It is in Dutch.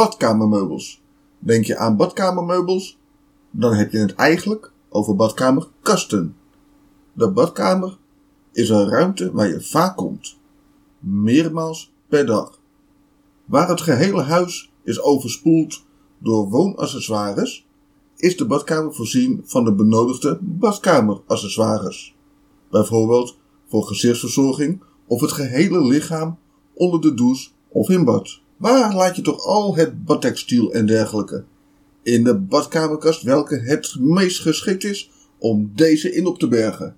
Badkamermeubels. Denk je aan badkamermeubels? Dan heb je het eigenlijk over badkamerkasten. De badkamer is een ruimte waar je vaak komt. Meermaals per dag. Waar het gehele huis is overspoeld door woonaccessoires, is de badkamer voorzien van de benodigde badkameraccessoires. Bijvoorbeeld voor gezichtsverzorging of het gehele lichaam onder de douche of in bad. Waar laat je toch al het badtextiel en dergelijke? In de badkamerkast welke het meest geschikt is om deze in op te bergen.